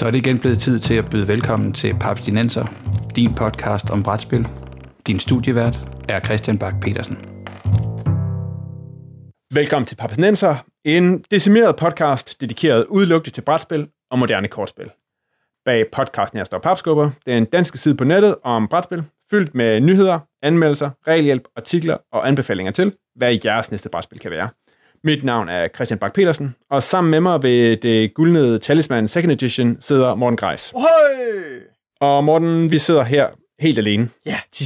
Så er det igen blevet tid til at byde velkommen til Papstinenser, din podcast om brætspil. Din studievært er Christian Bak petersen Velkommen til Papstinenser, en decimeret podcast dedikeret udelukkende til brætspil og moderne kortspil. Bag podcasten her står Papskubber, det er en dansk side på nettet om brætspil, fyldt med nyheder, anmeldelser, regelhjælp, artikler og anbefalinger til, hvad jeres næste brætspil kan være. Mit navn er Christian Bak petersen og sammen med mig ved det guldnede Talisman Second Edition sidder Morten Greis. Høj! Og Morten, vi sidder her helt alene. Ja. De,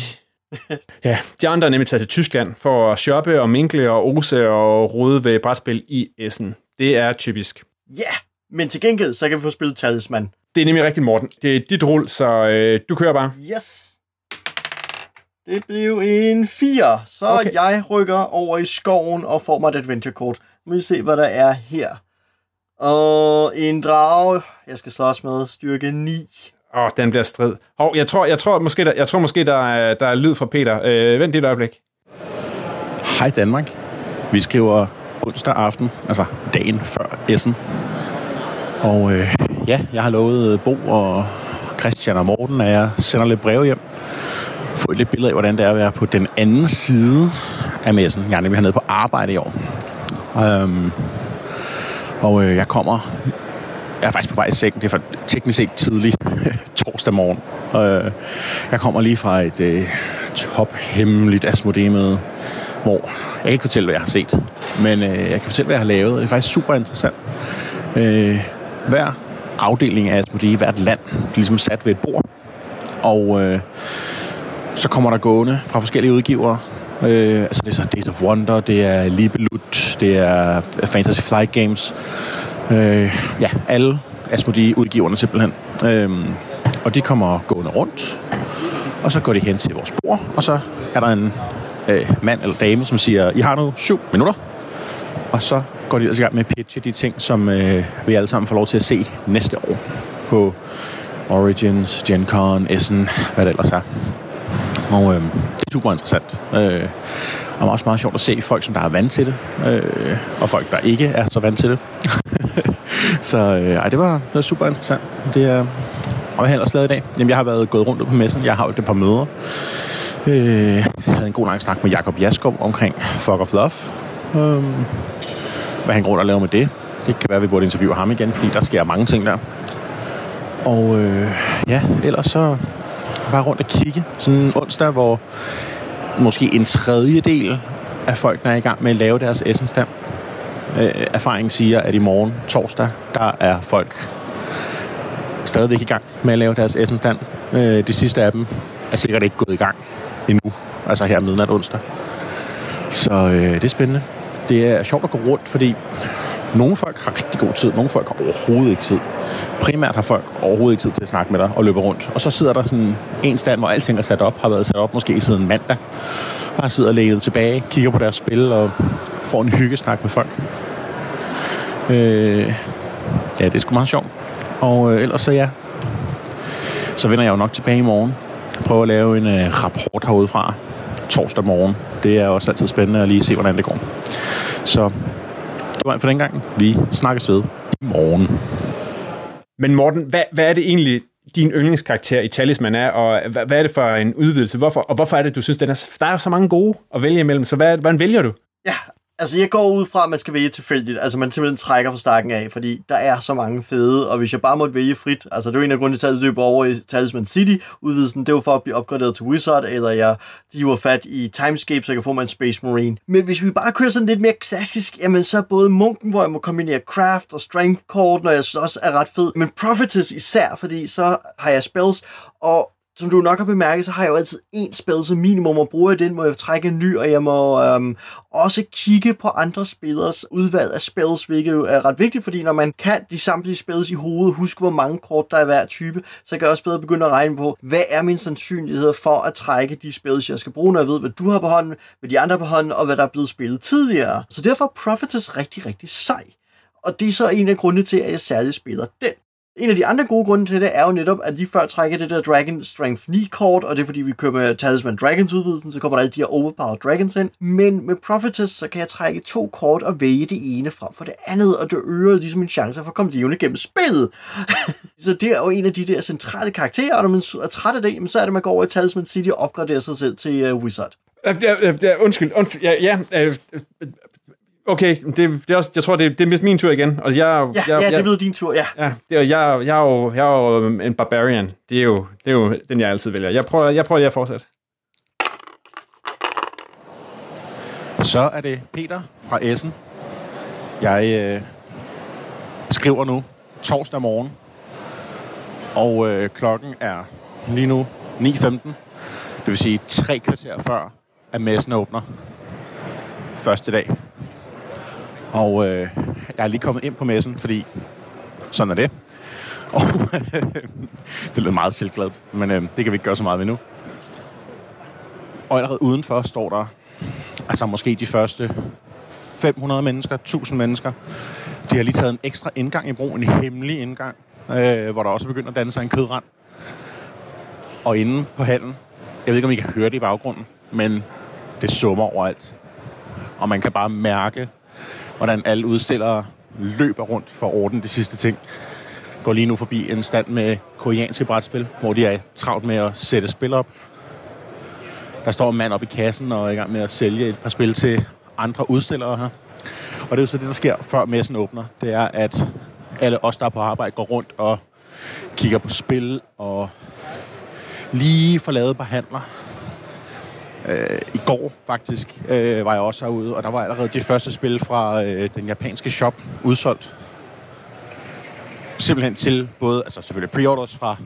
ja, de andre er nemlig taget til Tyskland for at shoppe og minkle og ose og rode ved brætspil i Essen. Det er typisk. Ja, men til gengæld, så kan vi få spillet Talisman. Det er nemlig rigtigt, Morten. Det er dit rull, så øh, du kører bare. Yes. Det blev en 4, så Okay. jeg rykker over i skoven og får mig et adventure kort. Nu vil vi se, hvad der er her. Og en drage, jeg skal slås med, styrke 9. Åh, oh, den bliver strid. Hov, jeg tror, jeg tror måske, der, jeg tror måske, der er, der er lyd fra Peter. Øh, vent lige et øjeblik. Hej Danmark. Vi skriver onsdag aften, altså dagen før Essen. Og øh, ja, jeg har lovet Bo og Christian og Morten, at jeg sender lidt breve hjem. Få et lidt billede af, hvordan det er at være på den anden side af messen. Jeg er nemlig hernede på arbejde i år. Øhm, og øh, jeg kommer... Jeg er faktisk på vej i sengen. Det er for teknisk set tidlig torsdag morgen. Øh, jeg kommer lige fra et øh, tophemmeligt Asmodee-møde, hvor jeg kan ikke fortælle, hvad jeg har set, men øh, jeg kan fortælle, hvad jeg har lavet. Det er faktisk super interessant. Øh, hver afdeling af Asmodee, hvert land, er ligesom sat ved et bord, og øh, så kommer der gående fra forskellige udgivere. Øh, altså det er så Days of Wonder, det er Libelut, det er Fantasy Flight Games. Øh, ja, alle Asmodee-udgiverne simpelthen. Øh, og de kommer gående rundt, og så går de hen til vores bord, og så er der en øh, mand eller dame, som siger, I har nu syv minutter. Og så går de altså i gang med at pitche de ting, som øh, vi alle sammen får lov til at se næste år på Origins, Gen Con, Essen, hvad det ellers er. Og øh, det er super interessant. Øh, og også meget sjovt at se folk, som der er vant til det, øh, og folk, der ikke er så vant til det. så øh, ej, det, var, det var super interessant. Det er, og hvad har jeg ellers lavet i dag? Jamen, jeg har været gået rundt på messen. Jeg har holdt et par møder. Øh, jeg havde en god lang snak med Jakob Jaskov omkring Fuck of Love. Øh, hvad han går og laver med det. Det kan være, at vi burde interviewe ham igen, fordi der sker mange ting der. Og øh, ja, ellers så bare rundt og kigge. Sådan en onsdag, hvor måske en tredjedel af folk, der er i gang med at lave deres essensdam. Øh, erfaringen siger, at i morgen, torsdag, der er folk stadigvæk i gang med at lave deres essensdam. Øh, de sidste af dem er sikkert ikke gået i gang endnu, altså her midnat onsdag. Så øh, det er spændende. Det er sjovt at gå rundt, fordi nogle folk har rigtig god tid, nogle folk har overhovedet ikke tid. Primært har folk overhovedet ikke tid til at snakke med dig og løbe rundt. Og så sidder der sådan en stand, hvor alting er sat op, har været sat op måske siden mandag. Bare sidder lænet tilbage, kigger på deres spil og får en hyggesnak med folk. Øh, ja, det er sgu meget sjovt. Og øh, ellers så ja, så vender jeg jo nok tilbage i morgen. Prøver at lave en øh, rapport herude fra torsdag morgen. Det er også altid spændende at lige se, hvordan det går. Så var alt for den gang. Vi snakkes ved i morgen. Men Morten, hvad, hvad er det egentlig, din yndlingskarakter i Talisman er, og hvad, hvad er det for en udvidelse? Hvorfor, og hvorfor er det, du synes, den er, der er jo så mange gode at vælge imellem, så hvad, hvordan vælger du? Ja, altså jeg går ud fra, at man skal vælge tilfældigt. Altså man simpelthen trækker fra stakken af, fordi der er så mange fede, og hvis jeg bare måtte vælge frit, altså det er jo en af grundene til, at jeg løber over i Talisman City udvidelsen, det var for at blive opgraderet til Wizard, eller jeg hiver fat i Timescape, så jeg kan få mig en Space Marine. Men hvis vi bare kører sådan lidt mere klassisk, jamen så er både munken, hvor jeg må kombinere craft og strength kort, når jeg synes også er ret fed, men prophetess især, fordi så har jeg spells, og som du nok har bemærket, så har jeg jo altid én spil som minimum, og bruger jeg den, må jeg trække en ny, og jeg må øhm, også kigge på andre spillers udvalg af spils, hvilket jo er ret vigtigt, fordi når man kan de samtlige spils i hovedet, huske hvor mange kort der er hver type, så kan jeg også bedre begynde at regne på, hvad er min sandsynlighed for at trække de spils, jeg skal bruge, når jeg ved, hvad du har på hånden, hvad de andre har på hånden, og hvad der er blevet spillet tidligere. Så derfor er Prophetess rigtig, rigtig sej. Og det er så en af grundene til, at jeg særligt spiller den. En af de andre gode grunde til det er jo netop, at lige før trækker det der Dragon Strength 9 kort, og det er fordi, vi kører med Talisman Dragons udvidelsen, så kommer der alle de her Overpowered Dragons ind. Men med Prophetess, så kan jeg trække to kort og vælge det ene frem for det andet, og det øger ligesom min chance for at komme levende gennem spillet. så det er jo en af de der centrale karakterer, og når man er træt af det, så er det, man går over i Talisman City og opgraderer sig selv til uh, Wizard. Ja, ja, undskyld, undskyld. Ja, ja, øh, okay, det, det er også, jeg tror, det, det er min tur igen. Og jeg, ja, jeg, ja, jeg, det blev din tur, ja. Ja, det, er, jeg, jeg, er jo, jeg er jo en barbarian. Det er, jo, det er jo den, jeg altid vælger. Jeg prøver, jeg prøver lige at fortsætte. Så er det Peter fra Essen. Jeg øh, skriver nu torsdag morgen, og øh, klokken er lige nu 9.15. Det vil sige tre kvarter før, at messen åbner. Første dag. Og øh, jeg er lige kommet ind på messen, fordi sådan er det. Og det lød meget selvgladt, men øh, det kan vi ikke gøre så meget ved nu. Og allerede udenfor står der altså måske de første 500 mennesker, 1000 mennesker. De har lige taget en ekstra indgang i brug, en hemmelig indgang, øh, hvor der også begynder at danne sig en kødrand. Og inde på hallen, jeg ved ikke, om I kan høre det i baggrunden, men det summer overalt. Og man kan bare mærke, hvordan alle udstillere løber rundt for at ordne de sidste ting. Går lige nu forbi en stand med koreanske brætspil, hvor de er travlt med at sætte spil op. Der står en mand op i kassen og er i gang med at sælge et par spil til andre udstillere her. Og det er jo så det, der sker, før messen åbner. Det er, at alle os, der er på arbejde, går rundt og kigger på spil og lige får lavet par handler. Øh, I går faktisk øh, var jeg også herude, og der var allerede de første spil fra øh, den japanske shop udsolgt. Simpelthen til både, altså selvfølgelig pre-orders fra,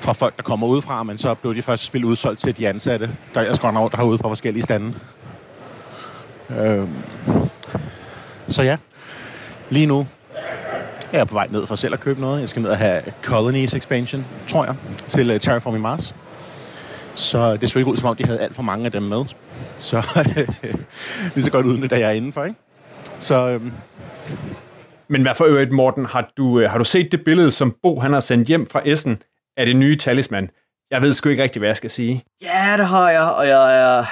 fra folk, der kommer udefra, men så blev de første spil udsolgt til de ansatte, der ellers går rundt herude fra forskellige stande. Øh, så ja, lige nu er jeg på vej ned for selv at købe noget. Jeg skal ned og have Colonies Expansion, tror jeg, til øh, Terraforming Mars. Så det så ikke ud, som om de havde alt for mange af dem med. Så det er så godt udnytte, at jeg er indenfor, ikke? Så øhm, Men hvad for øvrigt, Morten, har du, øh, har du set det billede, som Bo han har sendt hjem fra Essen af det nye talisman? Jeg ved sgu ikke rigtig, hvad jeg skal sige. Ja, det har jeg, og jeg er,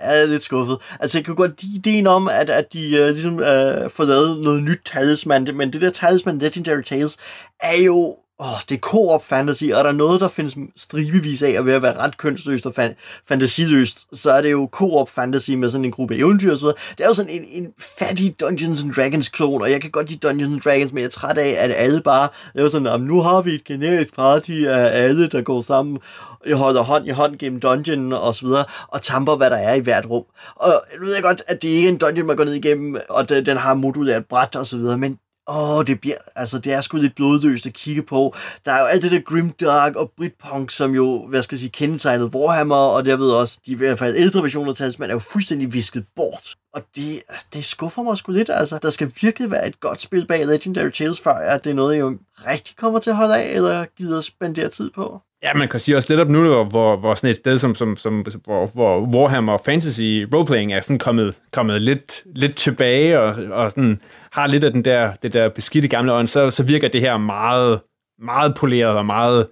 jeg er lidt skuffet. Altså, jeg kan godt lide ideen om, at, at de uh, ligesom uh, får lavet noget nyt talisman, men det der talisman Legendary Tales er jo Åh, oh, det er co-op fantasy, og der er noget, der findes stribevis af at ved at være ret kønsløst og fan- fantasiløst, så er det jo co-op fantasy med sådan en gruppe eventyr og så videre. Det er jo sådan en, en fattig Dungeons and Dragons klon, og jeg kan godt lide Dungeons and Dragons, men jeg er træt af, at alle bare er sådan, sådan, nu har vi et generisk party af alle, der går sammen jeg holder hånd i hånd gennem dungeonen og så videre, og tamper, hvad der er i hvert rum. Og jeg ved godt, at det ikke er en dungeon, man går ned igennem, og det, den har modulært bræt og så videre, men Åh, oh, det bliver, altså det er sgu lidt blodløst at kigge på. Der er jo alt det der Grimdark og Britpunk, som jo, hvad skal jeg sige, kendetegnede Warhammer, og der ved også, de i hvert fald ældre versioner af Talisman er jo fuldstændig visket bort. Og det, det skuffer mig sgu lidt, altså. Der skal virkelig være et godt spil bag Legendary Tales, før at det er noget, jeg jo rigtig kommer til at holde af, eller gider spendere tid på. Ja, man kan sige også lidt op nu, hvor, hvor sådan et sted som, som, som hvor, hvor Warhammer Fantasy roleplaying er sådan kommet, kommet lidt, lidt tilbage, og, og sådan har lidt af den der, det der beskidte gamle ånd, så, så virker det her meget, meget poleret og meget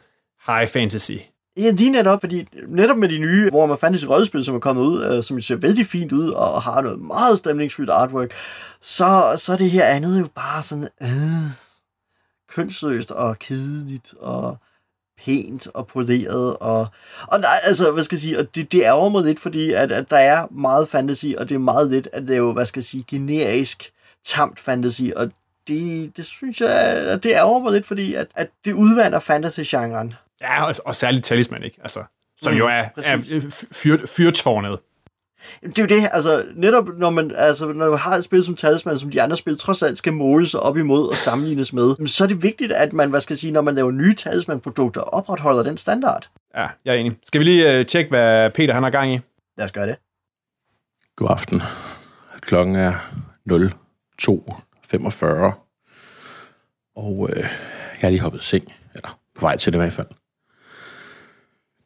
high fantasy. Ja, lige netop, fordi netop med de nye Warhammer Fantasy rollespil, som er kommet ud, øh, som ser vældig fint ud, og har noget meget stemningsfyldt artwork, så, så er det her andet jo bare sådan øh, kønsløst og kedeligt og pænt og poleret. Og, og nej, altså, hvad skal jeg sige, og det, det ærger mig lidt, fordi at, at der er meget fantasy, og det er meget lidt, at det er jo, hvad skal jeg sige, generisk tamt fantasy, og det, det synes jeg, at det ærger mig lidt, fordi at, at det udvander fantasy-genren. Ja, og, og særligt Talisman, ikke? Altså, som mm, jo er, er fyr, fyrtårnet. Det er jo det, altså netop når man, altså, når du har et spil som Talisman, som de andre spil trods alt skal måle sig op imod og sammenlignes med, så er det vigtigt, at man, hvad skal jeg sige, når man laver nye Talisman-produkter, opretholder den standard. Ja, jeg er enig. Skal vi lige uh, tjekke, hvad Peter han har gang i? Lad os gøre det. God aften. Klokken er 02.45. Og øh, jeg er lige hoppet i seng, eller på vej til det i hvert fald.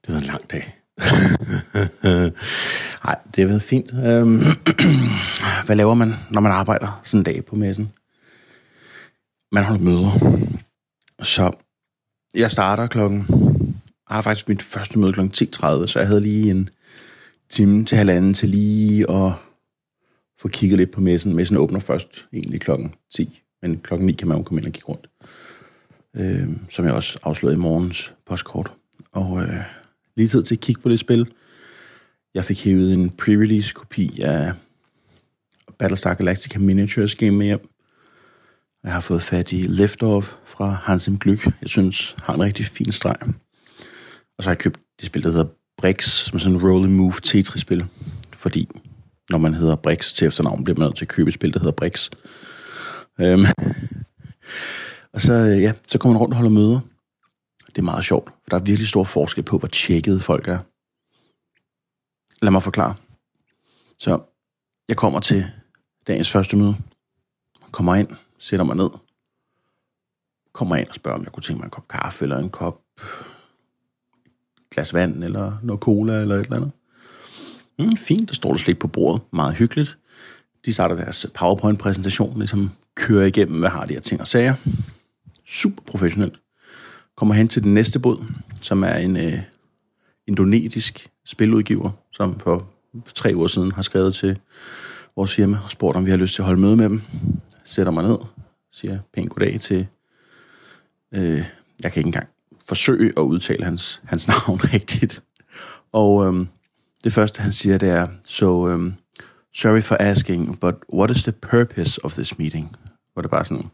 Det var en lang dag. Nej, det har været fint. Øhm, hvad laver man, når man arbejder sådan en dag på messen? Man holder møder. Så jeg starter klokken... Jeg har faktisk mit første møde klokken 10.30, så jeg havde lige en time til halvanden til lige at få kigget lidt på messen. Messen åbner først egentlig klokken 10, men klokken 9 kan man jo komme ind og kigge rundt. Øh, som jeg også afslørede i morgens postkort. Og øh, lige tid til at kigge på det spil. Jeg fik hævet en pre-release kopi af Battlestar Galactica Miniatures game med hjem. Jeg har fået fat i Liftoff fra Hansim Glück. Jeg synes, har en rigtig fin streg. Og så har jeg købt det spil, der hedder Brix, som er sådan en roll move Tetris-spil. Fordi når man hedder Brix til efternavn, bliver man nødt til at købe et spil, der hedder Brix. Øhm. og så, øh, ja, så kommer man rundt og holder møder. Det er meget sjovt, for der er virkelig stor forskel på, hvor tjekkede folk er. Lad mig forklare. Så jeg kommer til dagens første møde. Kommer ind, sætter mig ned. Kommer ind og spørger, om jeg kunne tænke mig en kop kaffe, eller en kop glas vand, eller noget cola, eller et eller andet. Mm, fint, der står der slik på bordet. Meget hyggeligt. De starter deres PowerPoint-præsentation, ligesom kører igennem, hvad har de her ting og sager. Super professionelt. Kommer hen til den næste båd, som er en øh, indonesisk spiludgiver, som for tre uger siden har skrevet til vores firma og spurgt, om vi har lyst til at holde møde med dem. Sætter mig ned, siger pænt goddag til... Øh, jeg kan ikke engang forsøge at udtale hans, hans navn rigtigt. Og øhm, det første, han siger, det er, so, um, sorry for asking, but what is the purpose of this meeting? Hvor det bare sådan,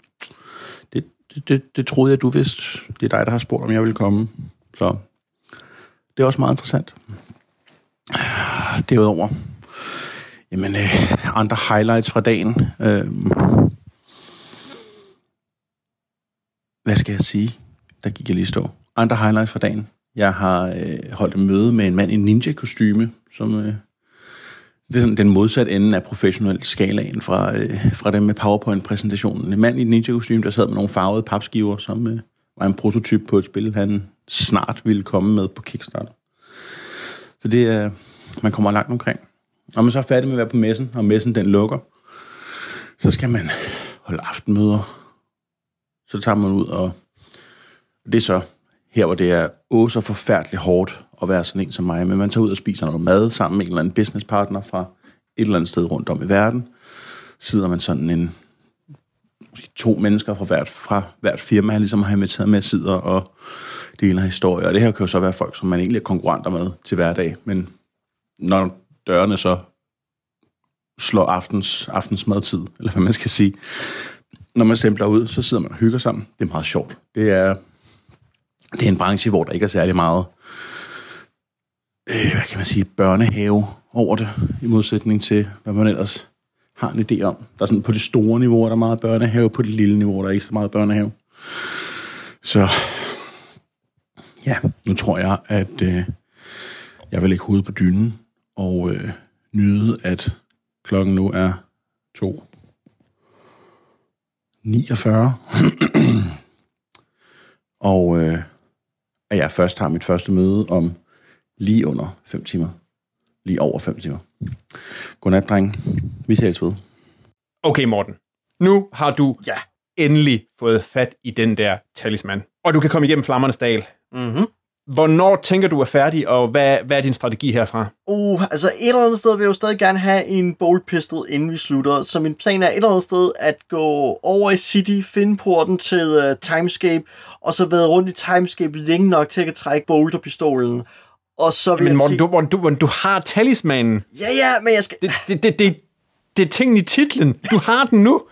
det, det, det, det troede jeg, du vidste. Det er dig, der har spurgt, om jeg vil komme. Så det er også meget interessant. Derudover, jamen, øh, andre highlights fra dagen. Øh, hvad skal jeg sige? Der gik jeg lige stå. Andre highlights fra dagen. Jeg har øh, holdt et møde med en mand i ninja-kostyme, som øh, det er sådan den modsatte ende af professionel skalaen fra, øh, fra dem med PowerPoint-præsentationen. En mand i ninja-kostyme, der sad med nogle farvede papskiver, som øh, var en prototyp på et spil, han snart ville komme med på Kickstarter. Så det er, man kommer langt omkring. Når man så er færdig med at være på messen, og messen den lukker, så skal man holde aftenmøder. Så tager man ud, og det er så her, hvor det er åh så forfærdeligt hårdt at være sådan en som mig, men man tager ud og spiser noget mad sammen med en eller anden businesspartner fra et eller andet sted rundt om i verden. Sidder man sådan en måske to mennesker fra hvert, fra hvert firma, ligesom har inviteret med, sidder og deler historier. Og det her kan jo så være folk, som man egentlig er konkurrenter med til hverdag, men når dørene så slår aftens, aftens madtid, eller hvad man skal sige, når man stempler ud, så sidder man og hygger sammen. Det er meget sjovt. Det er, det er en branche, hvor der ikke er særlig meget, øh, hvad kan man sige, børnehave over det, i modsætning til, hvad man ellers har en idé om. Der er sådan, på det store niveau, der meget børnehave, på det lille niveau, der er ikke så meget børnehave. Så ja, nu tror jeg, at øh, jeg vil lægge hovedet på dynen og øh, nyde, at klokken nu er 2. 49. og øh, at jeg først har mit første møde om lige under 5 timer. Lige over 5 timer. Godnat, dreng. Vi ses ved. Okay, Morten. Nu har du ja. endelig fået fat i den der talisman. Og du kan komme igennem Flammernes Dal. Mm-hmm. Hvornår tænker du er færdig, og hvad, hvad er din strategi herfra? Uh, altså et eller andet sted vil jeg jo stadig gerne have en bolt pistol, inden vi slutter. Så min plan er et eller andet sted at gå over i City, finde porten til uh, Timescape, og så være rundt i Timescape længe nok til at trække bolterpistolen. Og så vil Men jeg Morten, sige- du, du, du, du har talismanen. Ja, ja, men jeg skal... Det, det, det, det, det er tingen i titlen. Du har den nu.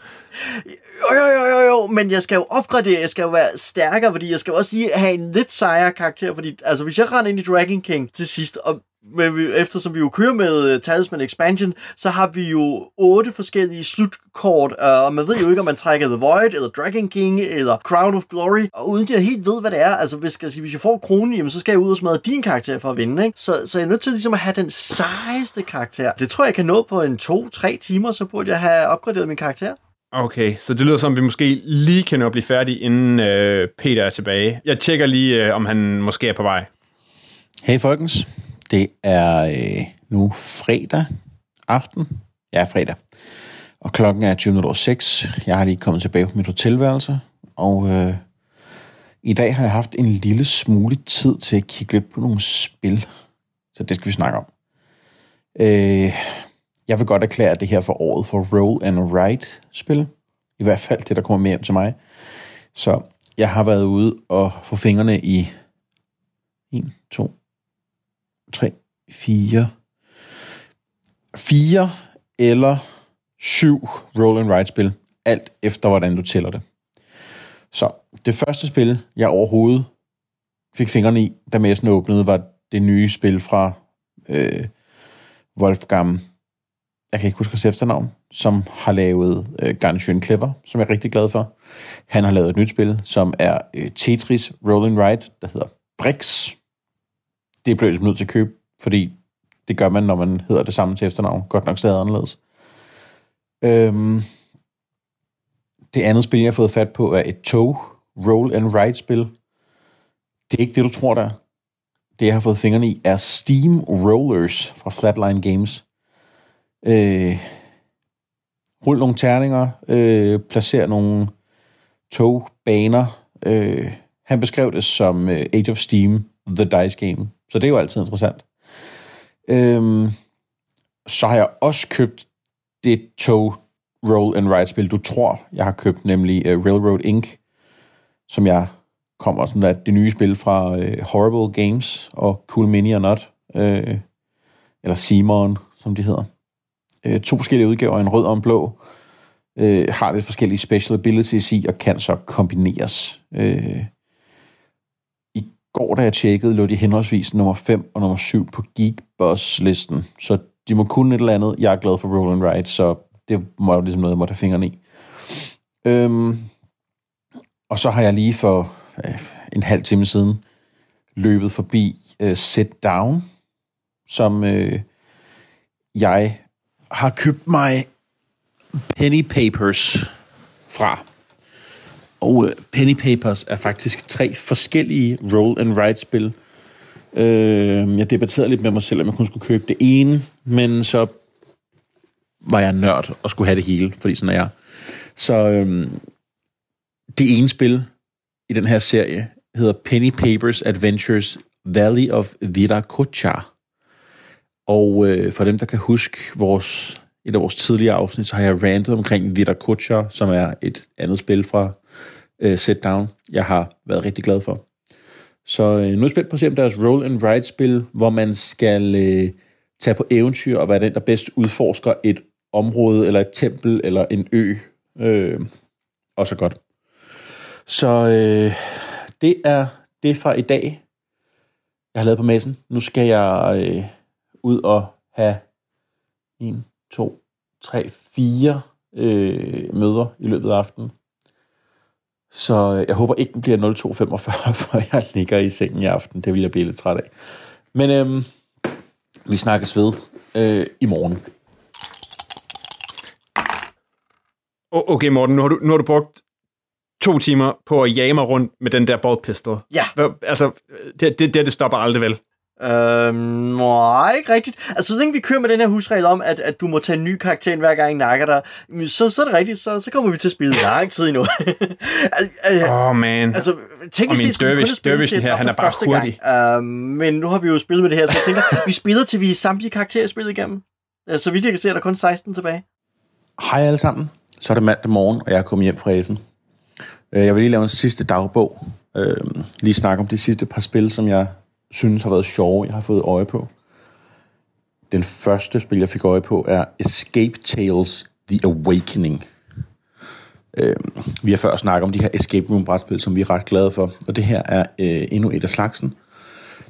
Jo, jo, jo, jo, jo, men jeg skal jo opgradere, jeg skal jo være stærkere, fordi jeg skal jo også lige have en lidt sejere karakter, fordi altså, hvis jeg render ind i Dragon King til sidst, og men vi, eftersom vi jo kører med uh, Talisman Expansion, så har vi jo otte forskellige slutkort, uh, og man ved jo ikke, om man trækker The Void, eller Dragon King, eller Crown of Glory, og uden jeg helt ved, hvad det er, altså hvis, skal jeg sige, hvis jeg får kronen, jamen, så skal jeg ud og smadre din karakter for at vinde, ikke? Så, så jeg er nødt til ligesom at have den sejeste karakter. Det tror jeg, jeg kan nå på en to-tre timer, så burde jeg have opgraderet min karakter. Okay, så det lyder som, vi måske lige kan nå at blive færdige, inden øh, Peter er tilbage. Jeg tjekker lige, øh, om han måske er på vej. Hey folkens, det er øh, nu fredag aften. Ja, fredag. Og klokken er 20.06. Jeg har lige kommet tilbage på mit hotelværelse, og øh, I dag har jeg haft en lille smule tid til at kigge lidt på nogle spil, så det skal vi snakke om. Øh, jeg vil godt erklære det her for året for Roll and Write spil. I hvert fald det, der kommer med hjem til mig. Så jeg har været ude og få fingrene i 1, 2, 3, 4, 4 eller 7 Roll and Write spil. Alt efter, hvordan du tæller det. Så det første spil, jeg overhovedet fik fingrene i, da messen åbnede, var det nye spil fra øh, Wolfgang, jeg kan ikke huske hans efternavn, som har lavet øh, Ganz Clever, som jeg er rigtig glad for. Han har lavet et nyt spil, som er øh, Tetris Rolling Ride, der hedder Brix. Det blev jeg nødt til at købe, fordi det gør man, når man hedder det samme til efternavn. Godt nok stadig anderledes. Øhm, det andet spil, jeg har fået fat på, er et tog roll and ride spil. Det er ikke det, du tror, der Det, jeg har fået fingrene i, er Steam Rollers fra Flatline Games. Øh, rul nogle terninger, øh, placer nogle togbaner. Øh, han beskrev det som øh, Age of Steam, The Dice Game. Så det er jo altid interessant. Øh, så har jeg også købt det tog roll and ride spil, du tror, jeg har købt, nemlig uh, Railroad Inc., som jeg kommer som er det nye spil fra uh, Horrible Games og Cool Mini or Not, uh, eller Simon, som de hedder øh, to forskellige udgaver, en rød og en blå, øh, har lidt forskellige special abilities i, og kan så kombineres. Øh, I går, da jeg tjekkede, lå de henholdsvis nummer 5 og nummer 7 på Geekboss-listen, så de må kunne et eller andet. Jeg er glad for Roll and Ride, så det må jo ligesom noget, jeg måtte have fingrene i. Øhm, og så har jeg lige for øh, en halv time siden løbet forbi øh, Sit Down, som øh, jeg har købt mig Penny Papers fra. Og øh, Penny Papers er faktisk tre forskellige roll and write spil. Øh, jeg debatterede lidt med mig selv, om jeg kun skulle købe det ene, men så var jeg nørd og skulle have det hele, fordi sådan er jeg. Så øh, det ene spil i den her serie hedder Penny Papers Adventures Valley of Viracocha. Og øh, for dem, der kan huske vores, et af vores tidligere afsnit, så har jeg rantet omkring Viracocha, som er et andet spil fra øh, Set Down, jeg har været rigtig glad for. Så øh, nu er jeg spændt på at se, om deres roll and ride spil, hvor man skal øh, tage på eventyr og være den, der bedst udforsker et område, eller et tempel, eller en ø. Øh, også godt. Så øh, det er det fra i dag, jeg har lavet på messen. Nu skal jeg øh, ud og have 1, 2, 3, 4 øh, møder i løbet af aftenen. Så øh, jeg håber ikke, den bliver 0245, for jeg ligger i sengen i aften. Det vil jeg blive lidt træt af. Men øh, vi snakkes ved øh, i morgen. Okay, Morten, nu har, du, nu har du brugt to timer på at jage mig rundt med den der bolt pistol. Ja. Hvad, altså, det, det, det, det stopper aldrig vel. Øhm, nej, ikke rigtigt. Altså, så længe vi kører med den her husregel om, at, at du må tage en ny karakter hver gang en nakker dig, så, så er det rigtigt, så, så kommer vi til at spille lang tid endnu. Åh, oh, man. Altså, tænk, og min dervish, dervishen her, han er bare hurtig. Øhm, men nu har vi jo spillet med det her, så jeg tænker, vi spiller til vi er samtlige karakterer spillet igennem. Altså, så vidt jeg kan se, er der kun 16 tilbage. Hej alle sammen. Så er det mandag morgen, og jeg er kommet hjem fra Essen. Øh, jeg vil lige lave en sidste dagbog. Øh, lige snakke om de sidste par spil, som jeg synes har været sjove, jeg har fået øje på. Den første spil, jeg fik øje på, er Escape Tales The Awakening. Øh, vi har før snakket om de her Escape Room-brætspil, som vi er ret glade for, og det her er øh, endnu et af slagsen.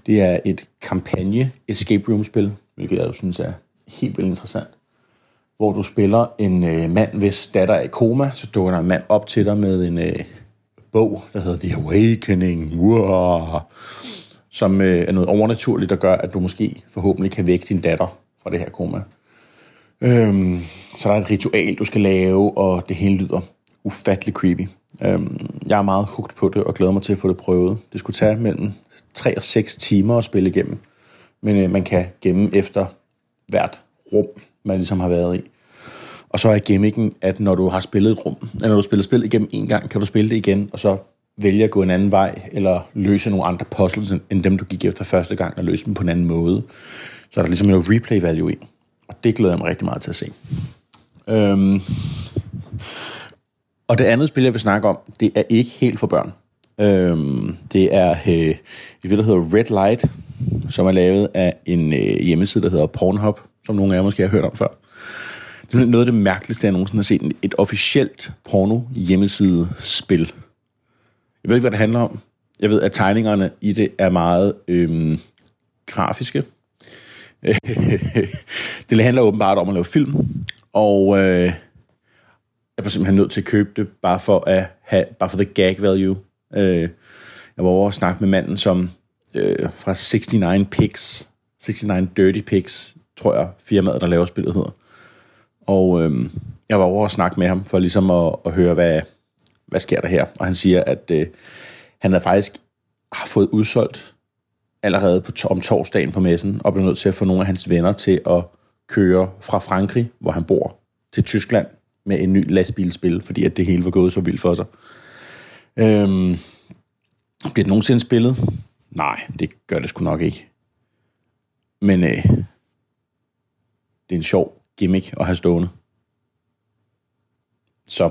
Det er et kampagne Escape Room-spil, hvilket jeg jo synes er helt vildt interessant hvor du spiller en øh, mand, hvis datter er i koma, så dukker der en mand op til dig med en øh, bog, der hedder The Awakening, wow, som øh, er noget overnaturligt, der gør, at du måske forhåbentlig kan vække din datter fra det her koma. Øhm, så der er et ritual, du skal lave, og det hele lyder ufattelig creepy. Øhm, jeg er meget hugt på det, og glæder mig til at få det prøvet. Det skulle tage mellem 3 og 6 timer at spille igennem, men øh, man kan gemme efter hvert rum, man ligesom har været i. Og så er gimmicken, at når du har spillet et rum, eller når du spiller spil igennem en gang, kan du spille det igen, og så vælge at gå en anden vej, eller løse nogle andre puzzles, end dem, du gik efter første gang, og løse dem på en anden måde. Så er der ligesom noget replay value i. Og det glæder jeg mig rigtig meget til at se. Øhm. Og det andet spil, jeg vil snakke om, det er ikke helt for børn. Øhm, det er øh, et spil, der hedder Red Light, som er lavet af en øh, hjemmeside, der hedder Pornhub, som nogle af jer måske har hørt om før. Det er noget af det mærkeligste, jeg nogensinde har set. Et officielt porno hjemmeside spil. Jeg ved ikke, hvad det handler om. Jeg ved, at tegningerne i det er meget øhm, grafiske. det handler åbenbart om at lave film, og øh, jeg var simpelthen nødt til at købe det, bare for at have, bare for the gag value. Øh, jeg var over og snakke med manden, som øh, fra 69 Pics, 69 Dirty Pics, tror jeg, firmaet, der laver spillet hedder. Og øh, jeg var over og snakke med ham, for ligesom at, at høre, hvad, hvad sker der her? Og han siger, at øh, han havde faktisk har fået udsolgt allerede på, om torsdagen på messen, og blev nødt til at få nogle af hans venner til at køre fra Frankrig, hvor han bor, til Tyskland med en ny lastbilspil, fordi at det hele var gået så vildt for sig. Øhm, bliver det nogensinde spillet? Nej, det gør det sgu nok ikke. Men øh, det er en sjov gimmick at have stående. Så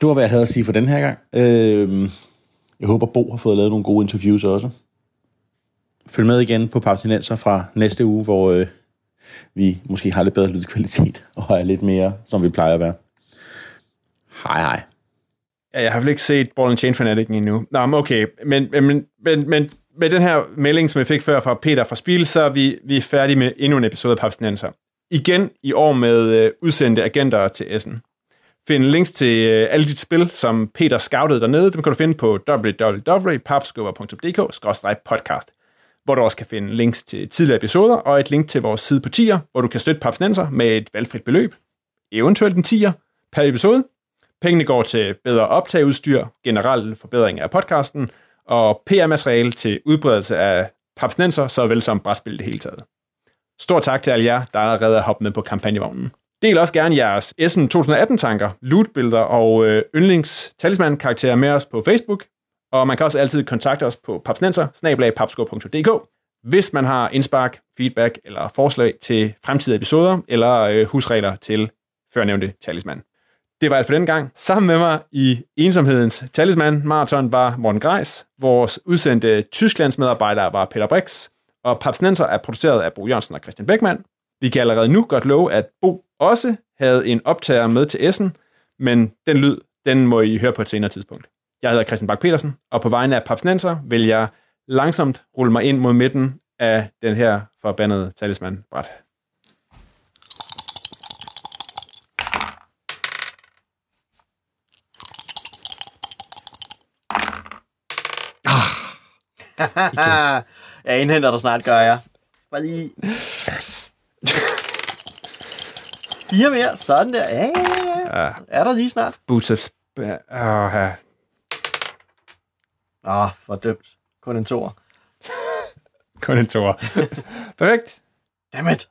det var, hvad jeg havde at sige for den her gang. Øh, jeg håber, Bo har fået lavet nogle gode interviews også. Følg med igen på Pausinenser fra næste uge, hvor øh, vi måske har lidt bedre lydkvalitet og er lidt mere, som vi plejer at være. Hej hej. Ja, jeg har vel ikke set Ball and Chain Fanatic endnu. Nå, men okay. Men, men, men, men med den her melding, som jeg fik før fra Peter fra Spil, så er vi, vi er færdige med endnu en episode af Papstinenser. Igen i år med øh, udsendte agenter til Essen finde links til øh, alle de spil, som Peter scoutede dernede. Dem kan du finde på www.papskubber.dk-podcast, hvor du også kan finde links til tidligere episoder og et link til vores side på tier, hvor du kan støtte Papsnenser med et valgfrit beløb, eventuelt en tier per episode. Pengene går til bedre optageudstyr, generelt forbedring af podcasten og PR-materiale til udbredelse af papsnenser, såvel som brætspil det hele taget. Stor tak til alle jer, der allerede er hoppet med på kampagnevognen. Del også gerne jeres Essen 2018-tanker, lootbilleder og øh, yndlings talisman-karakterer med os på Facebook, og man kan også altid kontakte os på papsnenser hvis man har indspark, feedback eller forslag til fremtidige episoder eller øh, husregler til førnævnte talisman. Det var alt for den gang. Sammen med mig i ensomhedens talisman maraton var Morten Greis. Vores udsendte Tysklands medarbejder var Peter Brix. Og Papsnenser er produceret af Bo Jørgensen og Christian Beckmann. Vi kan allerede nu godt love, at Bo også havde en optager med til Essen, men den lyd, den må I høre på et senere tidspunkt. Jeg hedder Christian Bak petersen og på vegne af Papsnenser vil jeg langsomt rulle mig ind mod midten af den her forbandede talisman-bræt. Ah. jeg indhenter dig snart, gør jeg. Bare lige... Fire mere, sådan der. Ja, ja, ja. Er der lige snart? Boots. Åh, ja. Oh, fordømt. Kun en toer. Kun en toer. Perfekt. Dammit.